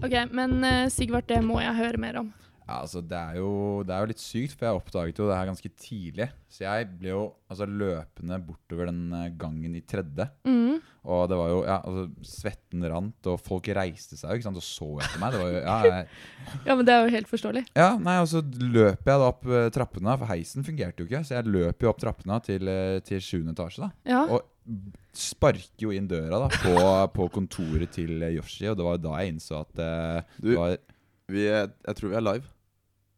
Ok, men eh, Sigvart, det må jeg høre mer om. Ja, altså det er, jo, det er jo litt sykt, for jeg oppdaget jo det her ganske tidlig. Så jeg ble jo altså, løpende bortover den eh, gangen i tredje. Mm. Og det var jo, ja, altså Svetten rant, og folk reiste seg jo ikke sant, og så etter meg. Det var jo, ja, jeg, Ja, men det er jo helt forståelig. ja, nei, og så løp jeg da opp eh, trappene, for heisen fungerte jo ikke. Så jeg løp jo opp trappene til, eh, til 7. etasje, da. Ja. Og sparker jo inn døra da på, på kontoret til Yoshi, og det var da jeg innså at uh, Du- det var Vi er, jeg tror vi er live.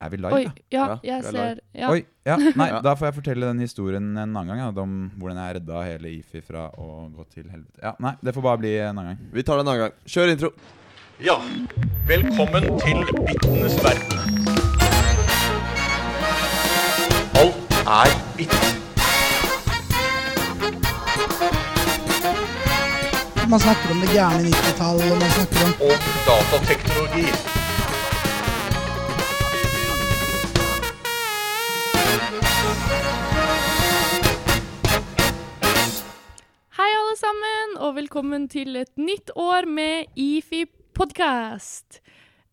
Er vi live? Oi, ja, Ja, jeg er ser ja. Oi, ja, nei, Ja. Da får jeg fortelle den historien en annen gang. Ja, om hvordan jeg redda hele IFI fra å gå til helvete. Ja, Nei, det får bare bli en annen gang. Vi tar det en annen gang. Kjør intro. Ja, velkommen til Bittenes verden. Alt er bitt Man snakker om det gærne 90-tallet, og man snakker om Og datateknologi. Velkommen til et nytt år med IFI podcast.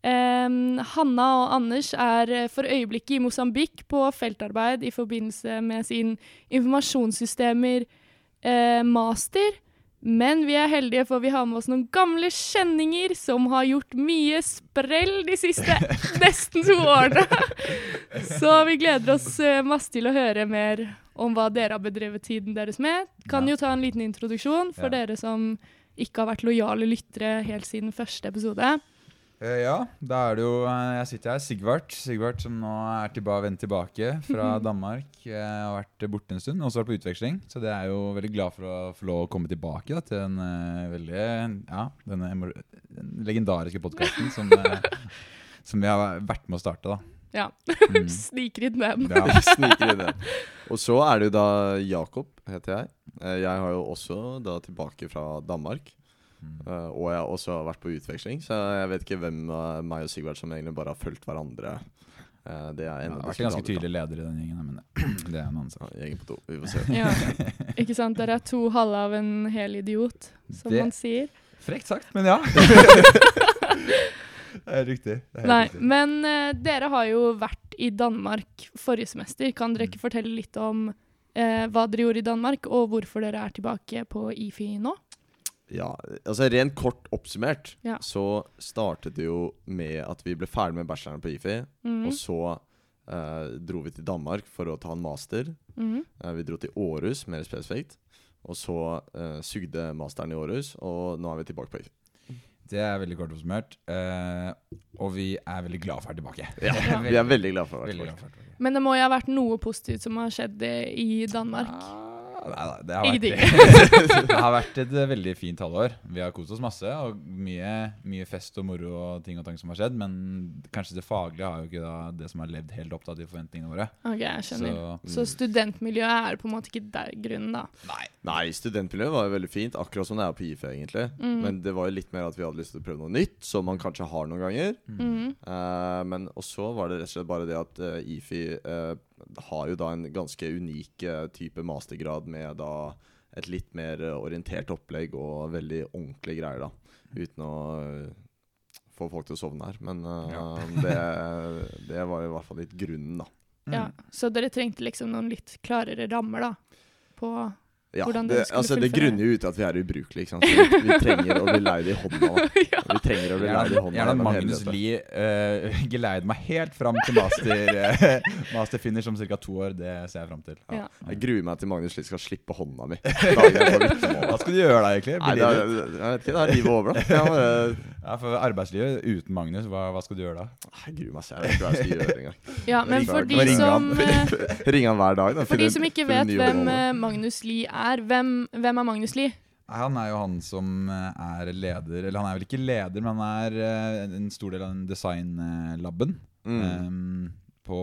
Um, Hanna og Anders er eh, for øyeblikket i Mosambik på feltarbeid i forbindelse med sin informasjonssystemer-master. Men vi er heldige, for vi har med oss noen gamle kjenninger som har gjort mye sprell de siste nesten to årene. Så vi gleder oss eh, masse til å høre mer om hva dere har bedrevet tiden deres med. Kan Ja. jo ta en liten introduksjon for Ja. dere som ikke har vært lojale lyttere helt siden første episode. Eh, ja, da er det jo eh, Jeg sitter her, Sigvart. Sigvart som nå er tilbake, vendt tilbake fra Danmark. Jeg har vært borte en stund, også vært på utveksling. Så det er jo veldig glad for å få lov å komme tilbake da, til den uh, veldig Ja, denne den legendariske podkasten som, uh, som vi har vært med å starte, da. Ja. Mm. Sniker inn den. Ja. Sniker inn den. Og så er det jo da Jakob, heter jeg. Eh, Jeg har jo også da tilbake fra Danmark. Mm. eh, Og jeg har også vært på utveksling, så jeg vet ikke hvem av meg og Sigvard som egentlig bare har fulgt hverandre. Eh, Det er en ja, vært ganske tydelig leder i den gjengen, men det er en annen sak. Ja, gjengen på to. Vi får se. Ja. Ikke sant? Dere er to halve av en hel idiot, som Det- man sier. Frekt sagt, men ja. Det er riktig. Det er Nei, riktig. men uh, dere har jo vært i Danmark forrige semester. Kan dere Mm. ikke fortelle litt om uh, hva dere gjorde i Danmark, og hvorfor dere er tilbake på IFI nå? Ja, altså Rent kort oppsummert Ja. så startet det jo med at vi ble ferdig med bacheloren på IFI. Mm. Og så uh, dro vi til Danmark for å ta en master. Mm. Vi dro til Århus, mer spesifikt. Og så eh, sugde masteren i Århus, og nå er vi tilbake på IFI. Det er veldig kort oppsummert. Uh, og vi er veldig glad for å være tilbake. Ja. Vi er veldig glad for å være tilbake. Men det må jo ha vært noe positivt som har skjedd i Danmark. Ah, nei, da, det, har vært, det har vært et eh, veldig fint halvår. Vi har kost oss masse, og mye, mye fest og moro og ting og tang som har skjedd. Men kanskje det faglige har jo ikke da det som har levd helt opp til forventningene våre. Ok, jeg skjønner. Så Så studentmiljøet er på en måte ikke der grunnen, da. nei. Nei, studentmiljøet var jo veldig fint, akkurat som det er på IFI, egentlig. Mm. Men det var jo litt mer at vi hadde lyst til å prøve noe nytt, som man kanskje har noen ganger. Mm. Uh, men også var det rett og slett bare det at uh, IFI eh, har jo da en ganske unik eh, type mastergrad med da et litt mer orientert opplegg og veldig ordentlige greier, da. Uten å eh, få folk til å sovne her. Men eh, Ja. det, det var i hvert fall litt grunnen, da. Mm. Ja, så dere trengte liksom noen litt klarere rammer, da, på Ja, Hvordan det, altså, det grunner jo ut til at vi er ubrukelige. Ikke sant? Så vi, vi trenger å bli leid i hånda. Ja. Vi trenger å bli leid i hånda. gjerne har gjennom Magnus. Lie uh, geleid meg helt fram til master, uh, master finish om ca. to år. Det ser jeg fram til. Ja. Jeg gruer meg til Magnus Lie skal slippe hånda mi. jeg. Hva skal du gjøre da, egentlig? Nei, det er, jeg vet ikke, det er livet over, da. Jeg, bare, Ja, for arbeidslivet uten Magnus, hva, hva skal du gjøre da? jeg gruer meg, selv. jeg vet ikke hva jeg skal gjøre engang. ja, men for de som han. eh, Ring han hver dag. Da, For de som ikke vet hvem eh, Magnus Lie er, hvem, hvem er Magnus Lie? Nei, Han er jo han som eh, er leder Eller han er vel ikke leder, men han er eh, en stor del av den designlaben mm. um, på,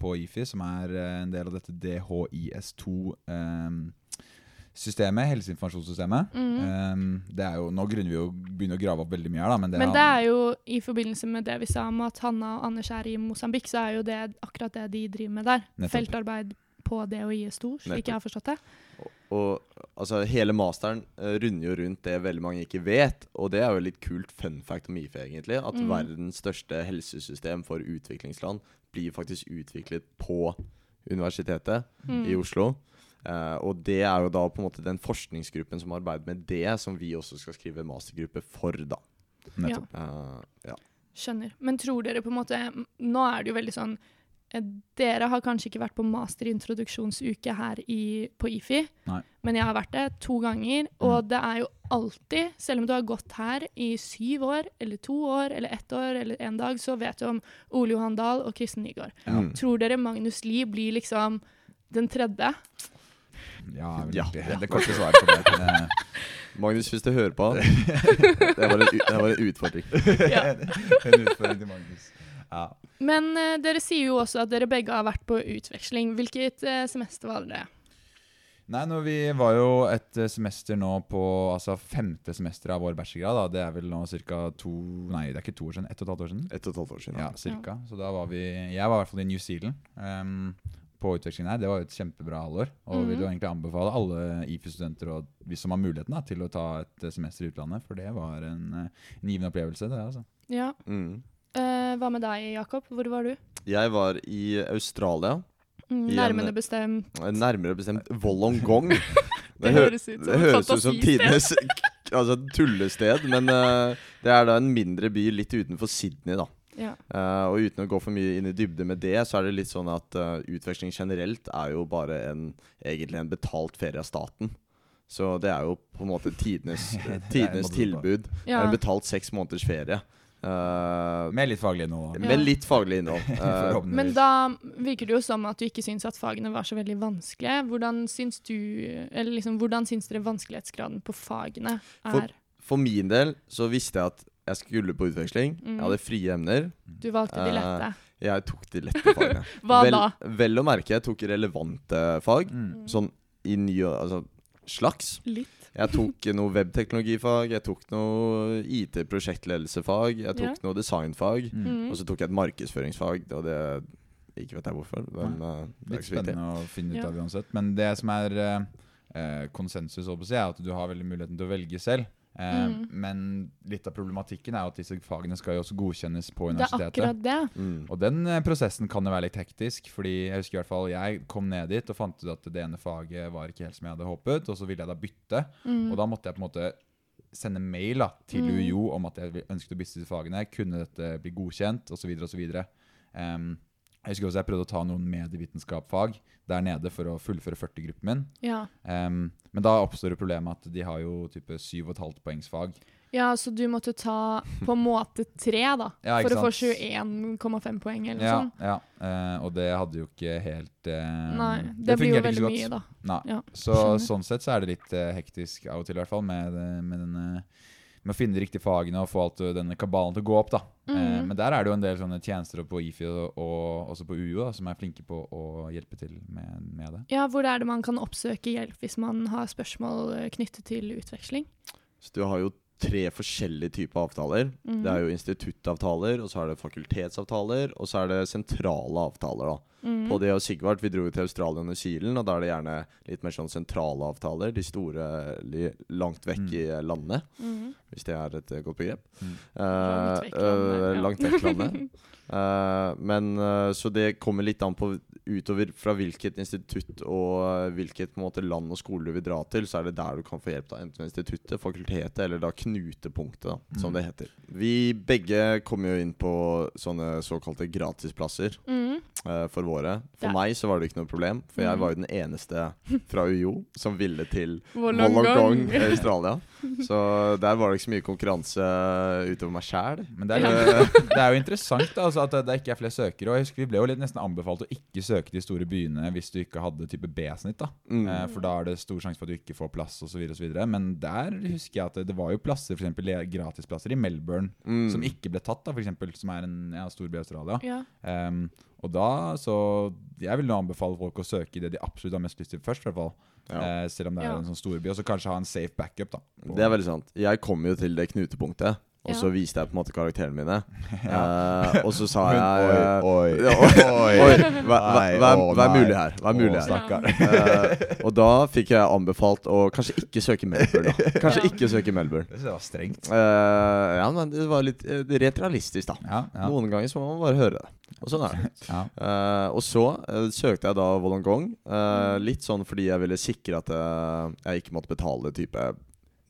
på IFI, som er en del av dette DHIS2-systemet, helseinformasjonssystemet. Mm. Um, det er jo, nå grunner vi jo begynner å grave opp veldig mye her, da, men det, Men er det er jo i forbindelse med det vi sa om at Hanna og Anders er i Mosambik, så er jo det akkurat det de driver med der. Nettopp. Feltarbeid på det å gi stor, slik jeg har forstått det. Og altså, hele masteren uh, runder jo rundt det veldig mange ikke vet, og det er jo litt kult fun fact om IFE, egentlig. At Mm. verdens største helsesystem for utviklingsland blir faktisk utviklet på universitetet Mm. i Oslo. Uh, og det er jo da på en måte den forskningsgruppen som arbeider med det, som vi også skal skrive mastergruppe for, da. Nettopp. Eh, ja. Skjønner. Men tror dere på en måte Nå er det jo veldig sånn Dere har kanskje ikke vært på masterintroduksjonsuke her i, på IFI, Nei. men jeg har vært det to ganger. Og det er jo alltid, selv om du har gått her i syv år, eller to år, eller ett år, eller en dag, så vet du om Ole Johan Dahl og Kristen Nygaard. Mm. Tror dere Magnus Lie blir liksom den tredje? Ja, Ja. det, det korte svaret på det. Eh, Magnus, hvis du hører på Det var en, det var en utfordring. Ja. en utfordring til Magnus. Ja. Men eh, dere sier jo også at dere begge har vært på utveksling. Hvilket eh, semester var det? Nei, nå, Vi var jo et eh, semester nå på altså femte semester av vår bachelorgrad. Da. Det er vel nå ca. to Nei, det er ikke to år siden. Ett og et halvt år siden. Et og et halvt år siden. Ja, cirka. Så da var vi Jeg var i hvert fall i New Zealand um, på utvekslingen her. Det var jo et kjempebra halvår. Og vil jo egentlig anbefale alle IFU-studenter vi som har muligheten da, til å ta et eh, semester i utlandet, for det var en, eh, en givende opplevelse. det altså. Ja. Mm. Eh, hva med deg, Jakob? Hvor var du? Jeg var i Australia. Mm, I en- nærmere bestemt Nærmere bestemt Wollongong. Det hø- høres ut som det høres ut som tidenes altså, tullested, men uh, det er da en mindre by litt utenfor Sydney, da. Ja. Uh, og uten å gå for mye inn i dybde med det, så er det litt sånn at uh, utveksling generelt er jo bare en, egentlig en betalt ferie av staten. Så det er jo på en måte tidenes, Det en tidenes tilbud. Ja. det. Det er en betalt seks måneders ferie. Eh, Med litt faglig innhold. med litt faglig innhold. Uh, Men da virker det jo som at du ikke syns at fagene var så veldig vanskelige. Hvordan syns du Eller liksom, hvordan syns dere vanskelighetsgraden på fagene er? for min del så visste jeg at jeg skulle på utveksling. Mm. Jeg hadde frie emner. Du valgte de lette. lette. Jeg tok de lette fagene. Hva vel, da? Vel å merke, jeg tok relevante fag. Mm. Sånn i ny Altså slags. Litt. Jeg tok noe webteknologifag, jeg tok noe IT-prosjektledelsefag, jeg tok Ja. noe designfag, Mm. Mm. og så tok jeg et markedsføringsfag. Og det Ikke vet jeg hvorfor, men eh, det er Litt spennende å finne ut av uansett. Men det som er eh, eh, konsensus, er at du har veldig muligheten til å velge selv. Eh, Mm. Men litt av problematikken er jo at disse fagene skal jo også godkjennes på Det er universitetet. akkurat det. Mm. Og den eh, prosessen kan jo være litt hektisk, fordi jeg husker i hvert fall jeg kom ned dit og fant ut at det ene faget var ikke helt som jeg hadde håpet, og så ville jeg da bytte. Mm. Og da måtte jeg på en måte sende mail da, til Mm. UiO om at jeg ønsket å bytte disse fagene. Kunne dette bli godkjent, osv. osv. Um, jeg husker også jeg prøvde å ta noen medievitenskapsfag der nede for å fullføre 40-gruppen min. Ja. Um, men da oppstår det problemet at de har jo type 7,5 poengsfag. ja, så du måtte ta på en måte tre, da. Ja, for å få 21,5 poeng eller noe Ja, sånt. ja uh, og det hadde jo ikke helt uh, Nei, det, blir jo veldig så mye, da. Nei. Ja, Så sånn sett så er det litt uh, hektisk av og til, i hvert fall, med, med, denne, med å finne de riktige fagene og få alt denne kabalen til å gå opp. da. Eh, Mhm. men der er det jo en del sånne tjenester på IFI og, og også på UiO da, som er flinke på å hjelpe til med, med det. Ja, hvor er det man kan oppsøke hjelp hvis man har spørsmål eh, knyttet til utveksling? Så du har jo tre forskjellige typer avtaler. Mm. Det er jo instituttavtaler, og så er det fakultetsavtaler, og så er det sentrale avtaler. da. Mhm. På det og Sigvart, vi dro jo til Australia og New Zealand, og da er det gjerne litt mer sånn sentrale avtaler. De store li, langt vekk Mm. i landet, mm. hvis det er et eh, godt begrep. Mm. Eh, Langt vekk landet, uh, ja. langt vekk landet. Eh, men uh, Så det kommer litt an på utover fra hvilket institutt og eh, hvilket på en måte, land og skole du vil dra til, så er det der du kan få hjelp. da Enten instituttet, fakultetet eller da knutepunktet, da, som Mm. det heter. Vi begge kommer jo inn på sånne såkalte gratisplasser Mhm. eh, for våre. For Ja. meg så var det ikke noe problem, for jeg Mhm. var jo den eneste fra UiO som ville til Wollongong. I Australia. Så der var det ikke så mye konkurranse utover meg sjæl. Men det er, jo, det er jo interessant da, altså, at det ikke er flere søkere. Og jeg husker Vi ble jo litt nesten anbefalt å ikke søke de store byene hvis du ikke hadde type B-snitt. da. Mm. Eh, for da er det stor sjanse for at du ikke får plass osv. Men der husker jeg at det, det var jo plasser, eksempel gratisplasser i Melbourne Mm. som ikke ble tatt, da, for eksempel, som er en ja, stor by i Australia. Ja. Ehm, og da, så Jeg vil nå anbefale folk å søke i det de absolutt har mest lyst til først, i hvert fall. Ja. Eh, selv om det er Ja. en sånn storby. Og så kanskje ha en safe backup, da. Det er veldig sant. Jeg kom jo til det knutepunktet Og Ja. så viste jeg på en måte karakterene mine. Uh, og så sa Men jeg oi, oi, Oi, oi. hva, hva, hva, er- hva er mulig her? Hva er mulig her? Uh, og da fikk jeg anbefalt å kanskje ikke søke Melbourne. da Kanskje Ja. ikke søke Melbourne. Det var strengt. Uh, ja, men det var litt rent realistisk, da. Ja, ja. Noen ganger så må man bare høre det. Og sånn er det. ja. Uh, og så uh, søkte jeg da Wollongong. eh, Mm. litt sånn fordi jeg ville sikre at jeg ikke måtte betale type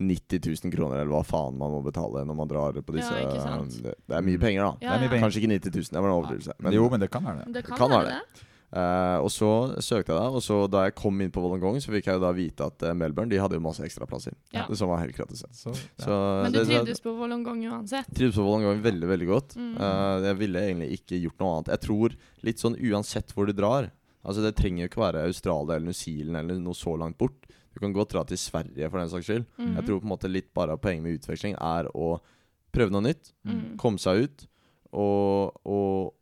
90 000 kroner, eller hva faen man må betale når man drar på disse Ja, det, det er mye penger, da. Ja, mye ja. penger. Kanskje ikke 90 000, det var en overdrivelse. Men, jo, men det kan være det. Det kan, Kan være det. Uh, og så søkte jeg da, og så da jeg kom inn på Wollongong, så fikk jeg da vite at eh, Melbourne De hadde jo masse ekstraplasser. Ja. Som var helt gratis. Så, ja. Så Men du trivdes på Wollongong uansett? Trivdes på Wollongong veldig, veldig godt. Mm. Uh, jeg ville egentlig ikke gjort noe annet. Jeg tror litt sånn uansett hvor du drar Altså Det trenger jo ikke være Australia eller New Zealand eller noe så langt bort. Du kan godt dra til Sverige for den saks skyld. Mhm. Jeg tror på en måte litt bare av poenget med utveksling er å prøve noe nytt. Mm. Komme seg ut og, og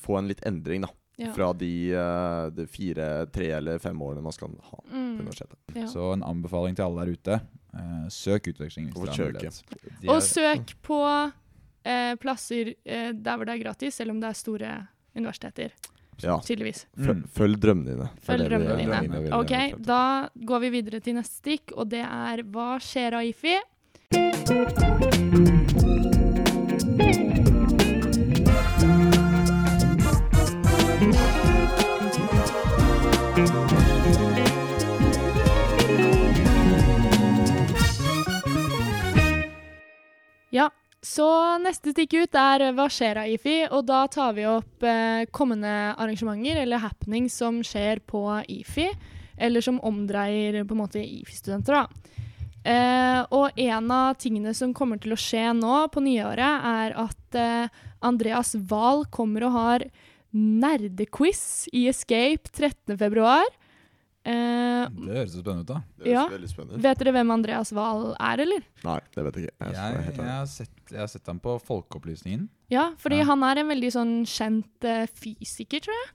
få en litt endring, da. Ja. Fra de, eh, de fire, tre eller fem årene man skal ha på Mm. universitetet. Ja. Så en anbefaling til alle der ute. eh, søk utveksling hvis det dere har mulighet. De Og er- søk på eh, plasser eh, der hvor det er gratis, selv om det er store universiteter. Ja. Tydeligvis. Følg, Mm. følg drømmene dine. Følg drømmene dine. vil Ok, da går vi videre til neste stikk, og det er Hva skjer av så neste stikk ut er Hva skjer av IFI? Og da tar vi opp eh, kommende arrangementer eller happenings som skjer på IFI, eller som omdreier på en måte IFI-studenter, da. Eh, og en av tingene som kommer til å skje nå på nyåret, er at eh, Andreas Wahl kommer og har nerdequiz i Escape 13. Eh, Det høres så spennende ut, da. Det høres Ja. veldig spennende ut. vet dere hvem Andreas Wahl er, eller? Nei, det vet jeg ikke. Jeg, Jeg, jeg, har sett, jeg har sett ham på Folkeopplysningen. Ja, fordi Ja. han er en veldig sånn kjent uh, fysiker, tror jeg.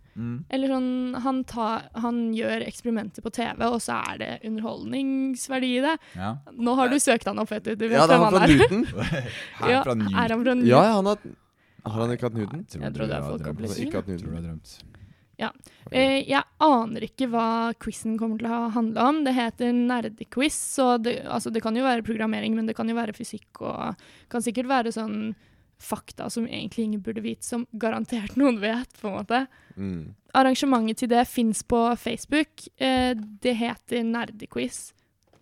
Eller sånn, han, tar, han gjør eksperimenter på TV, og så er det underholdningsverdi i det. Ja. Nå har du søkt han opp, vet du. du vet Ja, det er han fra Newton. Her fra er han fra Newton? Ja, ja, han har Har han ikke hatt Newton? Jeg tror det er. Folkeopplysningen. Ikke hatt Tror du har drømt. Eh, jeg aner ikke hva quizen kommer til å handle om. Det heter nerdequiz, så det, altså det kan jo være programmering, men det kan jo være fysikk og kan sikkert være sånn fakta som egentlig ingen burde vite, som garantert noen vet, på en måte. Mm. Arrangementet til det fins på Facebook. Eh, det heter Nerdequiz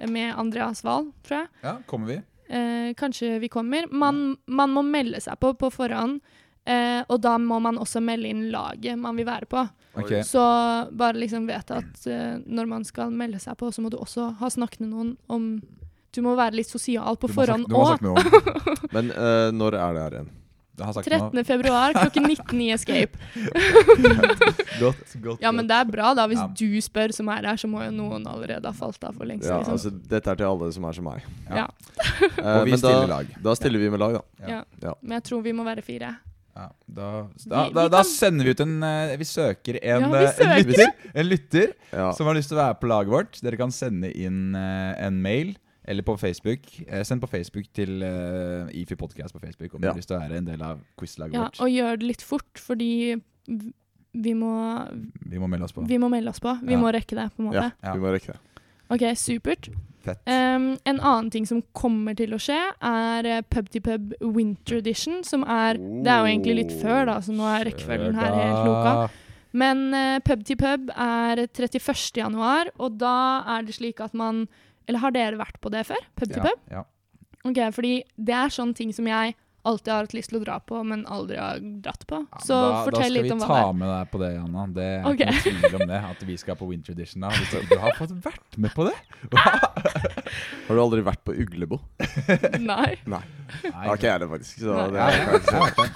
med Andreas Wahl, tror jeg. Ja, kommer vi? Eh, kanskje vi kommer. Man, man må melde seg på på forhånd, eh, og da må man også melde inn laget man vil være på. Okay. Så bare liksom vet at eh, når man skal melde seg på, så må du også ha snakket med noen om Du må være litt sosial på forhånd òg. Men eh, når er det her igjen? Jeg har sagt noe. 13. februar klokken 19 i Escape. Godt, godt, Ja, men det er bra, da. Hvis Ja. du spør som er her, så må jo noen allerede ha falt av for lengst. Ja, liksom. altså Dette er til alle som er som meg. Ja. Eh, Og vi stiller da, lag. da stiller vi med lag, da. Ja. Ja. Men jeg tror vi må være fire. Ja, da, da, Vi- da, vi da kan- sender vi ut en eh, Vi søker en, Ja, vi søker. en lytter, en lytter Ja. som har lyst til å være på laget vårt. Dere kan sende inn eh, en mail eller på Facebook. Eh, send på Facebook til IFI Podcast på Facebook om Ja. dere har lyst til å være en del av quizlaget Ja, vårt. og gjør det litt fort, fordi vi må, Vi må melde oss på. vi må melde oss på. Vi Ja. må rekke det, på en måte. ja, Ja. vi må rekke det. OK, supert. Um, en annen ting som kommer til å skje, er eh, Pub to Pub Winter Edition, som er Det er jo egentlig litt før, da, så nå er rekkefølgen her helt loka. Men uh, Pub til Pub er 31. januar, og da er det slik at man Eller har dere vært på det før? Pub til Ja, pub? ja. Ok, fordi det er sånne ting som jeg alltid har hatt lyst til å dra på, men aldri har dratt på. Ja, Så da, fortell litt om hva det er. Da skal vi ta med deg på det, Janna. Det er okay. ikke noe tvil om det. At vi skal på Winter Edition. da du, har fått vært med på det? Har du aldri vært på Uglebo? Nei. Nei. Det Har ikke jeg det, faktisk. Så Nei. det er.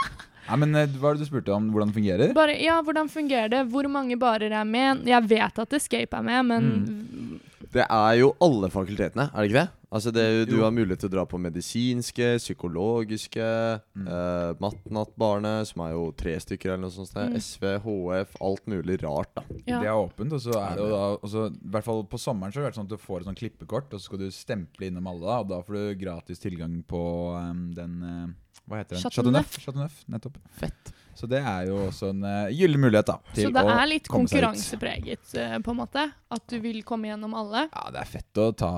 Nei, men eh, Hva er det du spurte om? Hvordan det fungerer? Bare, ja, hvordan fungerer det? Hvor mange barer er med? Jeg vet at Escape er med, men Mm. Det er jo alle fakultetene, er det ikke det? Altså det, du Jo. har mulighet til å dra på medisinske, psykologiske, Mm. eh, Matnattbarnet, som er jo tre stykker eller noe sånt. Mm. SV, HF, alt mulig rart, da. Ja. Det er åpent, og så er det jo da også, I hvert fall på sommeren så har det vært sånn at du får et sånn klippekort, og så skal du stemple innom alle, da, og da får du gratis tilgang på um, den uh, Hva heter den? Chateau Neuf. Chateau Neuf, nettopp. Fett. Så det er jo også en uh, gyllen mulighet, da. Så Til det å er litt komme seg ut. konkurransepreget, uh, på en måte? At du vil komme gjennom alle? Ja, det er fett å ta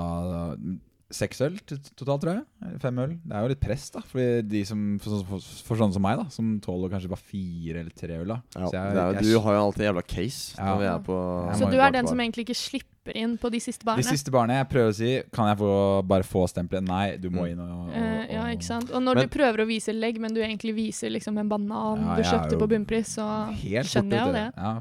seks øl totalt, tror jeg. Fem øl. Det er jo litt press, da. Fordi de som, for, for, for sånne som meg, da, som tåler kanskje bare fire eller tre øl, da. Ja, Så jeg- er, jeg- du har jo alltid jævla case Ja. når vi er på Så du er den som egentlig ikke slipper inn på de siste De siste barna jeg prøver å si Kan jeg få, bare få stempelet? Nei, du må Mm. inn og, og, og ja, ikke sant? Og når Men- du prøver å vise legg, men du egentlig viser liksom en banan Ja, du kjøpte på bunnpris, så skjønner jeg jo det. Ja,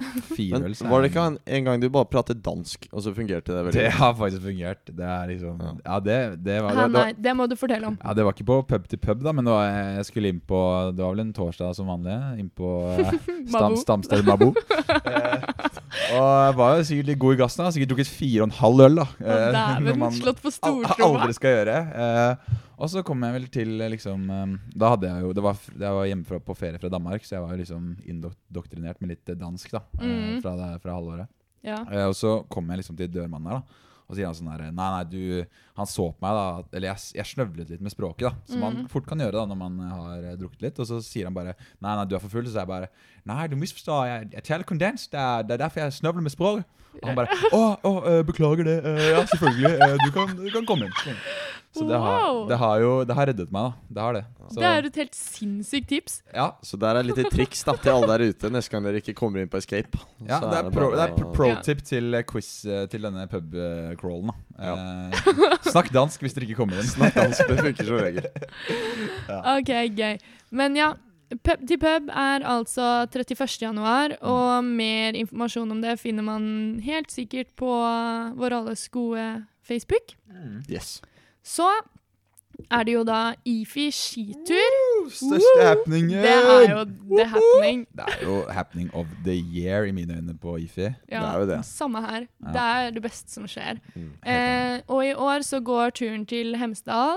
Men var det ikke en, en gang du bare pratet dansk, og så fungerte det veldig Det har faktisk fungert. Det er liksom Ja. Det, det var det, nei, det, må du fortelle om. ja, det var ikke på pub til pub, da, men det var, jeg skulle inn på Det var vel en torsdag som vanlig. Inn på eh, stam, Stamstedet Mabo. Og jeg var jo sikkert litt god i gassen. da Sikkert drukket fire og en halv øl, da. Eh, Dæven, man slått på stortromma. aldri skal gjøre. Eh, og så kom jeg vel til eh, liksom eh, Da hadde jeg jo Det var, jeg var hjemme på ferie fra Danmark, så jeg var jo liksom indoktrinert med litt dansk, da. Mhm. fra, det, fra halvåret. Ja. Eh, og så kom jeg liksom til dørmannen her, da. Og sier han sånn her Nei, nei, du Han så på meg, da. Eller jeg, jeg snøvlet litt med språket, da. Som man Mhm. fort kan gjøre da når man har drukket litt. Og så sier han bare Nei, nei, du er for full. Så jeg bare Nei, du misforstår. Jeg, jeg taler kondens. Det er, det er derfor jeg snøvler med språket. Og han bare Å, å eh, beklager det. Eh, ja, selvfølgelig. Eh, du, kan, du kan komme inn. Så det har, det har jo Det har reddet meg, da. Det har det. Så, Det er et helt sinnssykt tips. ja, Så der er litt lite triks da til alle der ute neste gang dere ikke kommer inn på Escape. Ja, Så det er, pro, det er pro tip til eh, quiz eh, til denne pub-crawlen. da. Eh, snakk dansk hvis dere ikke kommer inn. Snakk dansk, det funker som regel. Ok, gøy. Men ja, Pub til pub er altså 31. januar, Mm. og mer informasjon om det finner man helt sikkert på vår alles gode Facebook. Yes. Så er det jo da IFI skitur. Største happeningen! Det er jo the happening. Det er jo happening of the year i mine øyne på IFI. Ja, Det er jo det. Samme her. Ja. Det er det beste som skjer. Mm. Eh, og i år så går turen til Hemsedal.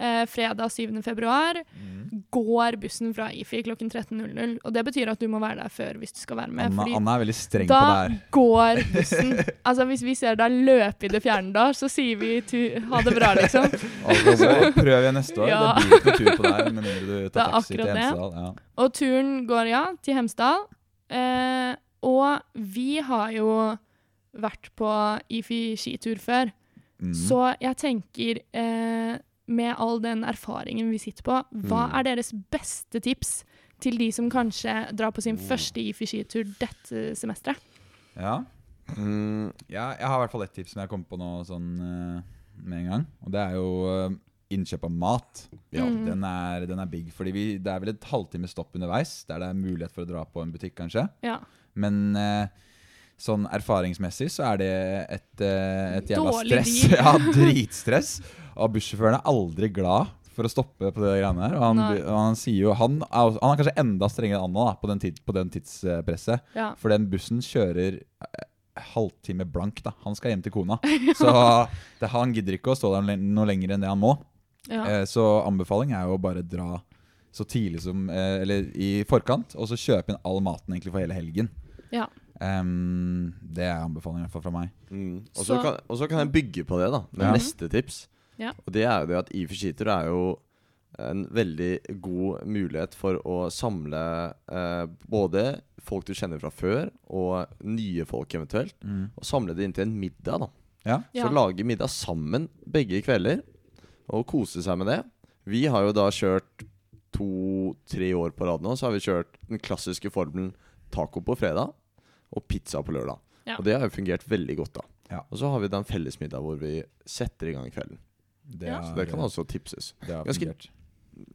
Eh, fredag 7. februar Mm. går bussen fra IFI klokken 13.00. Og det betyr at du må være der før hvis du skal være med. Anna, Anna er veldig streng på det her. Da går bussen. Altså Hvis vi ser deg løpe i det fjerne da, så sier vi tu ha det bra, liksom. Altså, prøv igjen neste år. Ja. Det blir ikke tur på deg med mindre du tar taxi til. Hemsedal. Ja. Og turen går, ja, til Hemsedal. Eh, og vi har jo vært på IFI skitur før. Mm. Så jeg tenker, eh, med all den erfaringen vi sitter på, hva Mm. er deres beste tips til de som kanskje drar på sin første IFI-skitur dette semesteret? ja. Mm, Ja, jeg har i hvert fall ett tips som jeg kom på nå sånn eh, med en gang. Og det er jo eh, innkjøp av mat. Ja, Mm. den, er, den er big. Fordi vi, det er vel et halvtime stopp underveis, der det er mulighet for å dra på en butikk, kanskje. Ja. Men eh, sånn erfaringsmessig så er det et, et jævla Dårlig stress. deal. ja, dritstress. Og bussjåføren er aldri glad for å stoppe på det greiene her. Og han, han sier jo Han er, han er kanskje enda strengere enn Anna da, på den, tid, på den tidspresset. ja. For den bussen kjører eh, halvtime blank, da. Han skal hjem til kona. Så det, han gidder ikke å stå der noe lenger enn det han må. ja. Eh, så anbefaling er jo å bare dra så tidlig som eh, Eller i forkant, og så kjøpe inn all maten egentlig for hele helgen. Ja. Um, det er anbefaling i hvert fall fra meg. mm. Og Så- så kan, kan jeg bygge på det, da, med Ja. neste tips. Ja. Og det er jo det at EVE Cheater er jo en veldig god mulighet for å samle eh, både folk du kjenner fra før, og nye folk eventuelt. Og samle det inn til en middag, da. Ja. Ja. Så lage middag sammen begge kvelder, og kose seg med det. Vi har jo da kjørt to-tre år på rad nå, så har vi kjørt den klassiske formelen taco på fredag og pizza på lørdag. Ja. Og det har jo fungert veldig godt, da. Ja. Og så har vi da en fellesmiddag hvor vi setter i gang kvelden. Det, Ja. Så det kan også tipses. det har ganske fungert.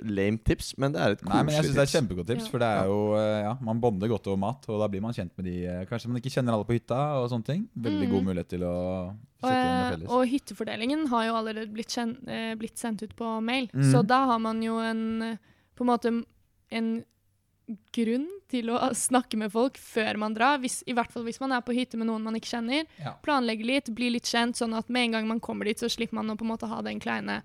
Lame tips, men det er et koselig tips. Nei, men jeg synes det er et kjempegodt tips, for det er jo eh, Ja, man bonder godt over mat, og da blir man kjent med de eh, Kanskje man ikke kjenner alle på hytta og sånne ting. Veldig Mm. god mulighet til å sette i gang eh, felles. og hyttefordelingen har jo allerede blitt, kjen eh, blitt sendt ut på mail, mm. så da har man jo en På en måte en grunn til å snakke med folk før man drar. Hvis, I hvert fall hvis man er på hytte med noen man ikke kjenner. Ja. Planlegge litt, bli litt kjent, sånn at med en gang man kommer dit, så slipper man å på en måte ha den kleine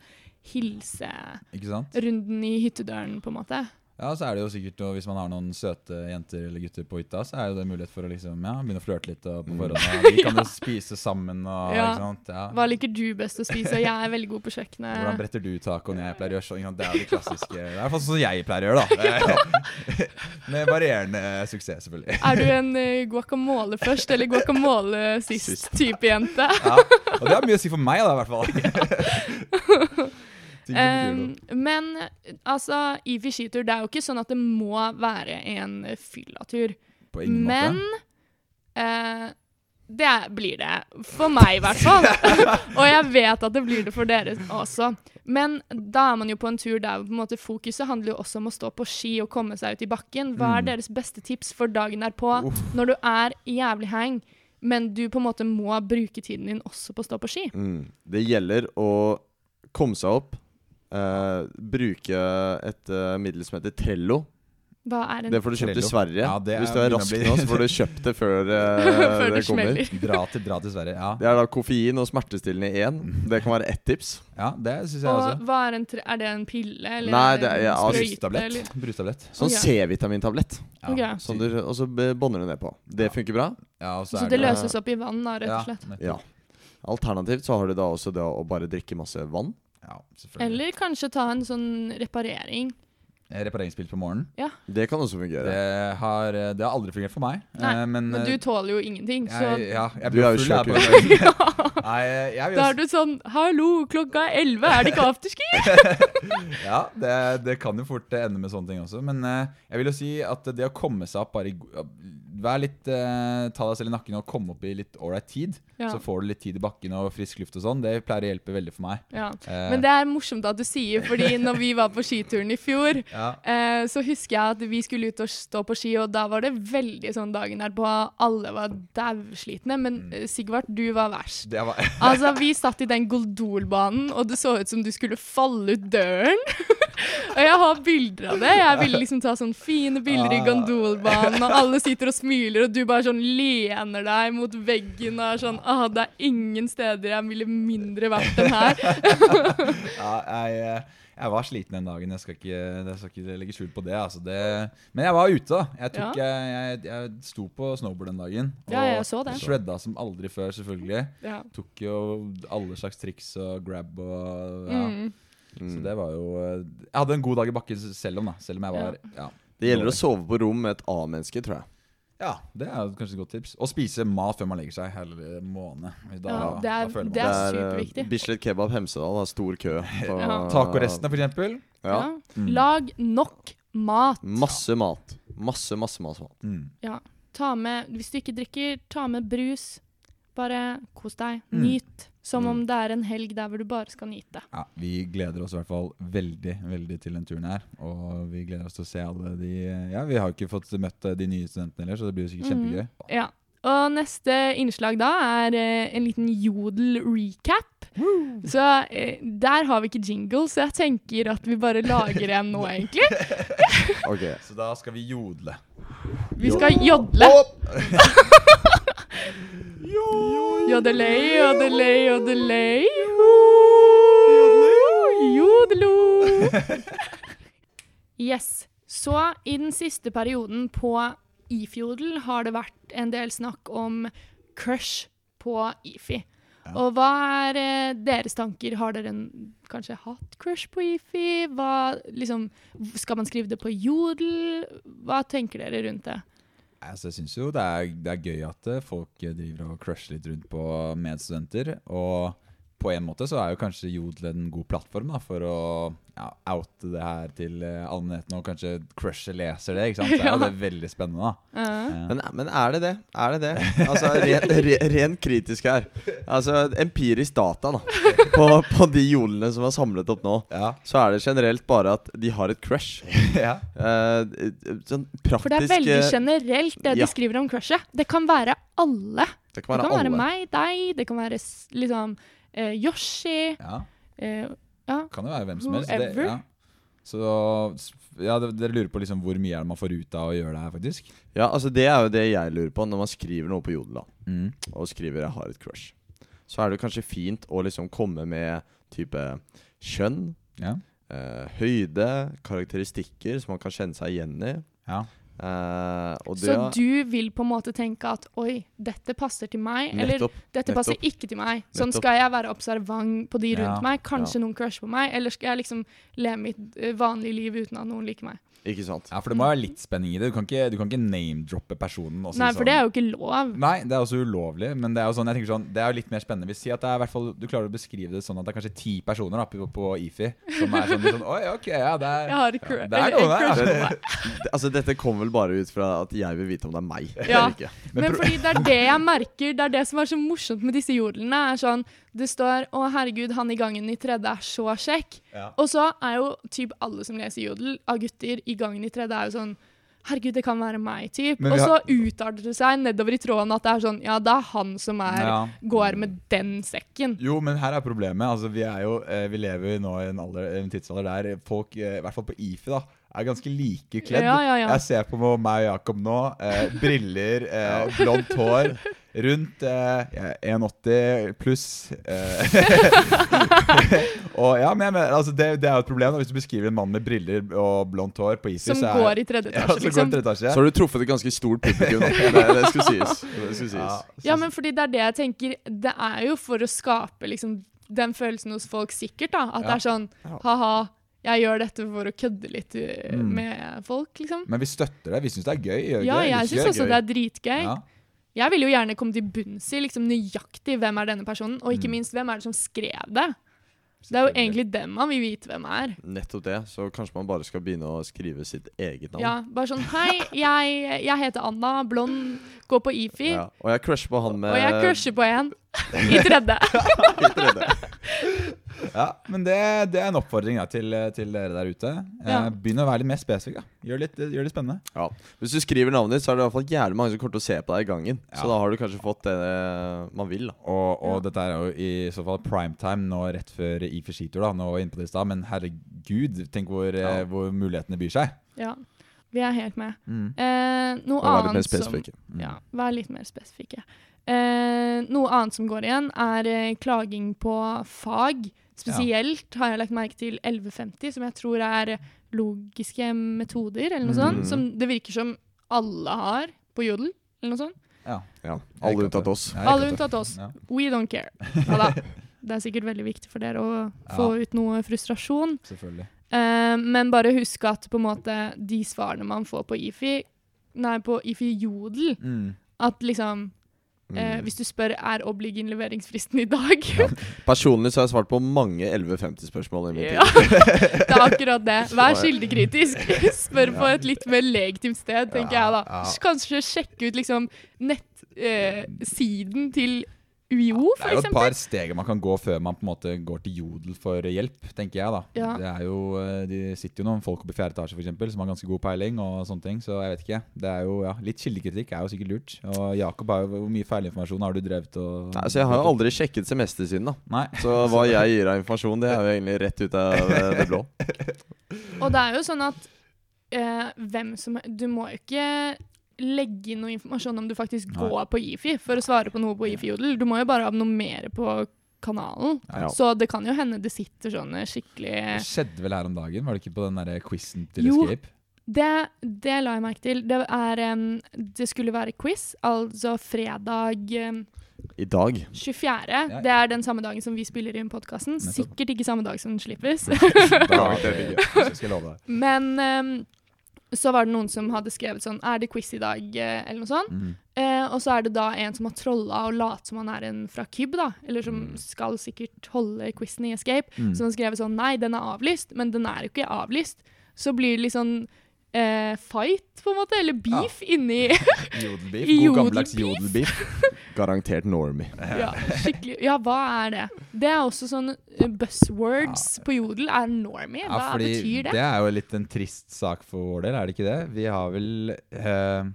hilserunden i hyttedøren, på en måte. Ja, så er det jo sikkert, Hvis man har noen søte jenter eller gutter på hytta, så er jo det mulighet for å liksom, ja, begynne å flørte litt og på forhånd. Og vi kan jo spise sammen og Ja. ikke sant? Ja. Hva liker du best å spise? Jeg er veldig god på kjøkkenet. Hvordan bretter du tacoen jeg pleier å gjøre? sånn. Det er jo det klassiske. Det er i hvert fall sånn jeg pleier å gjøre, da. Med varierende suksess, selvfølgelig. Er du en eh, guacamole først eller guacamole sist type jente? Ja, og det har mye å si for meg, da, i hvert fall. Um, men altså, i skitur, det er jo ikke sånn at det må være en eh, fyllatur. På ingen Men måte. eh, det er- blir det. For meg, i hvert fall. Og jeg vet at det blir det for dere også. Men da er man jo på en tur der på en måte fokuset handler jo også om å stå på ski og komme seg ut i bakken. Hva er Mm. deres beste tips for dagen derpå Uff. når du er jævlig hang, men du på en måte må bruke tiden din også på å stå på ski? Mm. Det gjelder å komme seg opp, eh, bruke et uh, middel som heter Trello. Hva er en Det får du kjøpt i Sverige. Ja, det Hvis er- du er rask nå, så får du kjøpt det før, uh, Før det det kommer. Dra til, dra til Sverige. Ja, Det er da koffein og smertestillende i én. Det kan være ett tips. ja det synes jeg Og også. hva er en tre er det en pille, eller Nei, er det er- en ja, altså- sprøyte, Brustablett. Brustablett. Sånn. C-vitamintablett. Ja. Okay. Som du, og så bånder du ned på. Det funker bra. Ja, så Så er det det- løses opp i vann, da, rett og slett. Ja. Alternativt så har du da også det å bare drikke masse vann. Ja, selvfølgelig. Eller kanskje ta en sånn reparering. Repareringspil på morgenen. Ja. Det kan også fungere. Det har, det har aldri fungert for meg. Nei, eh, men, Men eh, du tåler jo ingenting, så jeg, ja, jeg Du er jo. Nei, vil da er du sånn 'Hallo, klokka er elleve, er det ikke afterski?' Ja, det, det kan jo fort ende med sånne ting også. Men eh, jeg vil jo si at det å komme seg opp bare Vær litt uh, Ta deg selv i nakken og komme opp i litt ålreit tid. Ja. Så får du litt tid i bakken og frisk luft og sånn. Det pleier å hjelpe veldig for meg. Ja. Uh, Men det er morsomt at du sier, fordi når vi var på skituren i fjor, ja, eh, så husker jeg at vi skulle ut og stå på ski, og da var det veldig sånn dagen derpå alle var dauslitne. Men Mm. eh, Sigvart, du var verst. det var Altså, vi satt i den Goldolbanen, og det så ut som du skulle falle ut døren. og jeg har bilder av det. Jeg ville liksom ta sånne fine bilder i Ah. gondolbanen, og alle sitter og smiler, og du bare sånn lener deg mot veggen og er sånn ah, det er ingen steder jeg ville mindre vært enn her. Ja, jeg, eh, jeg var sliten den dagen. Jeg skal ikke, jeg skal ikke legge skjul på det, altså det. Men jeg var ute, da. Jeg, tok, jeg, jeg, jeg sto på snowboard den dagen. Ja, jeg så det. Shredda som aldri før, selvfølgelig. Ja. Tok jo alle slags triks og grab og ja. Mm. Så det var jo Jeg hadde en god dag i bakken selv om, da. Selv om jeg var Ja, Det gjelder å sove på rom med et annet-menneske, tror jeg. Ja det er kanskje et godt tips. Og spise mat før man legger seg hele måned. Da, Ja, det er- da føler man det er eh, superviktig. Bislett Kebab Hemsedal har stor kø. på- Ja. Tacorestene, for eksempel. Ja. Ja. Mm. Lag nok mat. Masse mat. Masse, masse, masse mat. Mm. Ja. Ta med, hvis du ikke drikker, ta med brus. Bare kos deg. Mm. Nyt. Som om Mm. det er en helg der hvor du bare skal nyte. Ja, Vi gleder oss i hvert fall veldig veldig til den turen her. Og vi gleder oss til å se alle de Ja, vi har ikke fått møtt eh, de nye studentene heller, så det blir jo sikkert kjempegøy. kjempegøy. Ja. Og neste innslag da er eh, en liten jodel-recap. Så eh, der har vi ikke jingle, så jeg tenker at vi bare lager en nå, egentlig. Ok. Så da skal vi jodle. Vi skal jodle. Jodelei, jodelei, jodelei. Jodelo. Yes. Så i den siste perioden på Ifjodel har det vært en del snakk om crush på Ifi. Og hva er eh, deres tanker? Har dere en, kanskje hatt crush på Ifi? Hva, liksom, skal man skrive det på Jodel? Hva tenker dere rundt det? Altså, jeg syns jo det er, det er gøy at eh, folk eh, driver og crusher litt rundt på medstudenter. Og på en måte så er jo kanskje Jodel en god plattform da, for å ja, oute det her til eh, allmennheten, og kanskje crushet leser det. ikke sant? Så er jo Ja. det veldig spennende. da. Uh -huh. ja. Men, men er det det? Er det det? Altså, ren, ren rent kritisk her. Altså, empirisk data da på, på de jodlene som er samlet opp nå, ja. så er det generelt bare at de har et crush. ja. Uh, sånn praktisk For det er veldig generelt, det ja. de skriver om crushet. Det kan være alle. Det Det kan være kan være meg, deg, det kan være liksom eh, Yoshi ja. eh, Ja. Kan jo være hvem som helst. Det, ja. Så ja, dere lurer på liksom hvor mye er det man får ut av å gjøre det her, faktisk? Ja, altså Det er jo det jeg lurer på når man skriver noe på Jodel. da Mm. Og skriver 'jeg har et crush'. Så er det kanskje fint å liksom komme med type kjønn, Ja. eh, høyde, karakteristikker som man kan kjenne seg igjen i. ja. Og det Så du vil på en måte tenke at oi, dette passer til meg, eller Nettopp. dette passer ikke til meg. Sånn Nettopp. skal jeg være observant på de rundt Ja, meg. Kanskje noen crusher på meg, eller skal jeg liksom leve mitt eh, vanlige liv uten at noen liker meg. Ikke sant? ja, for det må være litt spenning i det. Du kan ikke, du kan ikke name-droppe personen. Også, Nei, for sånn- det er jo ikke lov. Nei, det er også ulovlig, men det er jo sånn, jeg tenker sånn, det er jo litt mer spennende. Hvis si at det er hvert fall, Du klarer å beskrive det sånn at det er kanskje ti personer da, på, på IFI som er sånn, sånn Oi, ok, ja, det er Jeg har et ja, det er noe der, ja. Altså Dette kommer vel bare ut fra at jeg vil vite om det er meg. Ja. eller ikke. Men fordi det er det jeg merker, det er det som er så morsomt med disse jodlene. er sånn, Det står 'Å, herregud, han i gangen i tredje er så kjekk'. Ja. Og så er jo typ alle som leser jodel av gutter i gangen i tredje, er jo sånn Herregud, det kan være meg, typ. Og så utarter det seg nedover i tråden at det er sånn Ja, det er han som er Ja. går med den sekken. Jo, men her er problemet. Altså, vi, er jo, eh, vi lever jo nå i en, alder, en tidsalder der folk, eh, i hvert fall på IFI, da, er ganske like kledd. Ja, ja, ja. Jeg ser på meg og Jakob nå. Eh, briller, eh, blondt hår. Rundt eh, 1,80 pluss. Eh. og ja, men altså, det, det er jo et problem da, hvis du beskriver en mann med briller og blondt hår på IFI. Som er, går i tredje ja, etasje, i liksom. tredje etasje. Så har du truffet et ganske stort publikum. Det, det skulle sies. Det skulle sies. Ja, Ja, men fordi det er det jeg tenker Det er jo for å skape liksom den følelsen hos folk sikkert, da. At Ja. det er sånn Ja. ha-ha, jeg gjør dette for å kødde litt uh, Mm. med folk, liksom. Men vi støtter det. Vi syns det er gøy. gjør Ja, det? Jeg syns også det er dritgøy. Ja. Jeg vil jo gjerne komme til bunns i liksom nøyaktig hvem er denne personen, og ikke Mm. minst hvem er det som skrev det. Det er jo egentlig dem man vil vite hvem er. Nettopp det. Så kanskje man bare skal begynne å skrive sitt eget navn. Ja, bare sånn Hei, jeg, jeg heter Anna, blond, går på IFI, Ja. Og jeg crusher på han med og jeg crusher på en i tredje. i tredje. Ja, men det, det er en oppfordring da, til, til dere der ute. Eh, Ja. Begynn å være litt mer spesifikk. da. Gjør, litt, gjør det spennende. Ja. Hvis du skriver navnet ditt, så er det i hvert fall jævlig mange som kommer til å se på deg i gangen. Ja. Så da har du kanskje fått det man vil. da Og, og Ja. dette er jo i så fall primetime nå rett før IFI skitur. da, Nå var inne på det i stad, men herregud, tenk hvor, Ja. eh, hvor mulighetene byr seg. Ja, vi er helt med. Mm. Eh, noe annet som Vær litt mer annet som. Ja, vær litt mer spesifikke. Eh, noe annet som går igjen, er eh, klaging på fag. Spesielt har jeg lagt merke til 1150, som jeg tror er logiske metoder, eller noe Mm. sånt. Som det virker som alle har på Jodel, eller noe sånt. Ja. Ja. Alle unntatt oss. Ja, Alle unntatt oss. Ja. We don't care. Ja da. Det er sikkert veldig viktig for dere å få ut noe frustrasjon. Selvfølgelig. Eh, men bare husk at på en måte de svarene man får på IFI, nei, på IFI Jodel, Mm. at liksom Mm. hvis du spør er obligin leveringsfristen i dag. Personlig så har jeg svart på mange 1150-spørsmål. i min ja, tid. det er akkurat det. Vær kildekritisk. Spør på et litt mer legitimt sted, tenker jeg da. Ja, ja. Kanskje sjekke ut liksom nettsiden til UiO, Det er jo et par steg man kan gå før man på en måte går til Jodel for hjelp, tenker jeg. da. Ja. Det er jo, eh, De sitter jo noen folk oppe i fjerde etasje for eksempel, som har ganske god peiling. og sånne ting, Så jeg vet ikke. Det er jo, ja, Litt kildekritikk er jo sikkert lurt. Og Jakob, har jo, hvor mye feilinformasjon har du drevet og Nei, så Jeg har jo aldri sjekket semestersiden, da. Nei. Så hva jeg gir av informasjon, det er jo egentlig rett ut av det blå. Og det er jo sånn at eh, hvem som Du må jo ikke legge inn noe informasjon om du faktisk Nei. går på IFI for å svare på noe på IFI Jodel. Du må jo bare abonnere på kanalen. Ja. Så det kan jo hende det sitter sånne skikkelig Det skjedde vel her om dagen? Var det ikke på den der quizen til Jo. Escape? Det, det la jeg merke til. Det, er, um, det skulle være quiz, altså fredag um, I dag. 24. Det er den samme dagen som vi spiller inn podkasten. Sikkert ikke samme dag som den slippes. Men em, så var det noen som hadde skrevet sånn Er det quiz i dag? eh, Eller noe sånt. Mm. Eh, og så er det da en som har trolla og latt som han er en fra Kyb, da. Eller som Mm. skal sikkert holde quizen i Escape. Mm. Som har skrevet sånn Nei, den er avlyst. Men den er jo ikke avlyst. Så blir det litt sånn eh, fight, på en måte. Eller beef inni Jodelbeef. God gammeldags jodelbeef. Garantert normie. ja, skikkelig. Ja, hva er det? Det er også sånn buzzwords buzzwords på Jodel er normie. Ja, Hva fordi betyr det? det er jo litt en trist sak for vår del, er det ikke det? Vi har vel eh,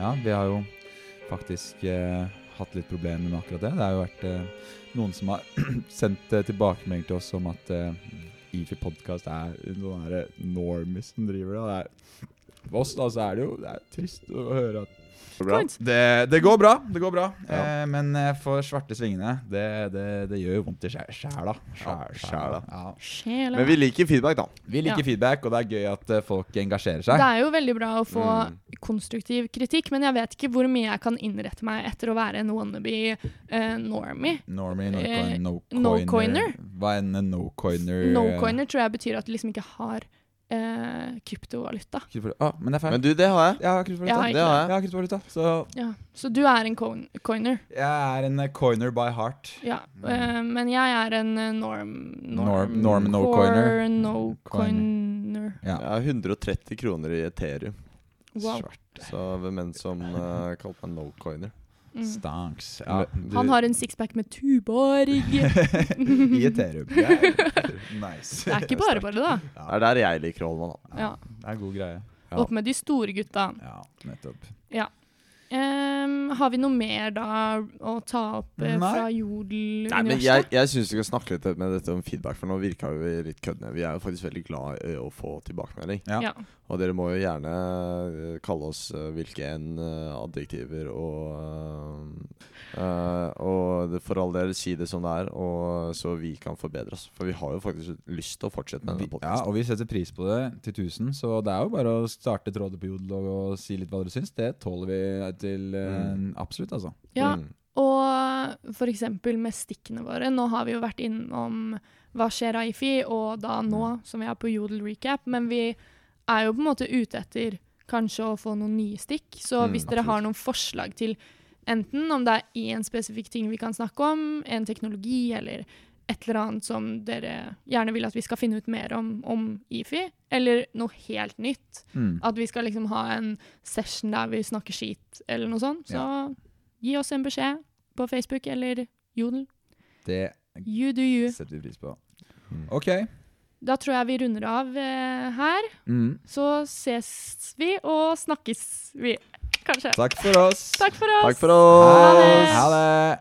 Ja, vi har jo faktisk eh, hatt litt problemer med akkurat det. Det har jo vært eh, noen som har sendt eh, tilbakemelding til oss om at IFI podkast er noen normies som driver det. det er, for oss da, så er det jo det er trist å høre at. Det, det går bra, det går bra. Ja. Eh, men eh, for svarte svingene, det, det, det gjør jo vondt i sjæ- sjæla. Sjæla. Ja. Men vi liker feedback, da. Vi liker Ja. feedback, og det er gøy at eh, folk engasjerer seg. Det er jo veldig bra å få Mm. konstruktiv kritikk, men jeg vet ikke hvor mye jeg kan innrette meg etter å være en wannabe uh, normie. Normie, no, coin, no, no-coiner. Hva enn en no-coiner No-coiner tror jeg betyr at du liksom ikke har eh, kryptovaluta. Kryptovaluta. Ah, men det er feil. Men du, det har jeg. jeg har kryptovaluta. Jeg har Det har jeg. Jeg har kryptovaluta. Så Ja. Så du er en coin coiner. jeg er en eh, coiner by heart. Ja. eh, men jeg er en norm... norm... Norm- norm no-coiner. No-coiner. Ja. Jeg har 130 kroner i Ethereum. Wow. Så hvem enn som uh, kalte meg no-coiner. Mm. Stanks. Ja. Du- Han har en sixpack med Tuborg. I Ethereum. Er nice. Det er ikke bare bare, da. Det er der jeg liker å holde meg, da. Ja. Det er god greie. Ja. Opp med de store gutta. Ja, nettopp. Ehm, har vi noe mer da å ta opp eh, Nei. fra Jodel-universet? jeg, jeg syns vi skal snakke litt med dette om feedback, for nå virka vi litt køddende. Vi er jo faktisk veldig glad i å få tilbakemelding. Ja. Ja. Og dere må jo gjerne eh, kalle oss eh, hvilke enn eh, adjektiver og uh, Og for all del si det som det er, og så vi kan forbedre oss. For vi har jo faktisk lyst til å fortsette med denne podkasten. ja, og vi setter pris på det til 1000, så det er jo bare å starte tråder på Jodel og, og si litt hva dere syns. Det tåler vi til eh, absolutt, altså. ja. Mm. Og eksempel med stikkene våre. Nå har vi jo vært innom Hva skjer Aifi, IFI, og da nå, som vi er på Jodel recap. Men vi er jo på en måte ute etter kanskje å få noen nye stikk. Så Mm, hvis dere har noen forslag til enten om det er én spesifikk ting vi kan snakke om, en teknologi eller et eller annet som dere gjerne vil at vi skal finne ut mer om om IFI, eller noe helt nytt. Mm. At vi skal liksom ha en session der vi snakker skit, eller noe sånt. Så gi oss en beskjed på Facebook eller Jodel. Det You do you. setter vi pris på. Mm. OK. Da tror jeg vi runder av eh, her. Mm. Så ses vi og snakkes vi, kanskje. Takk for oss. Takk for oss. Takk for oss! Ha det. Ha det.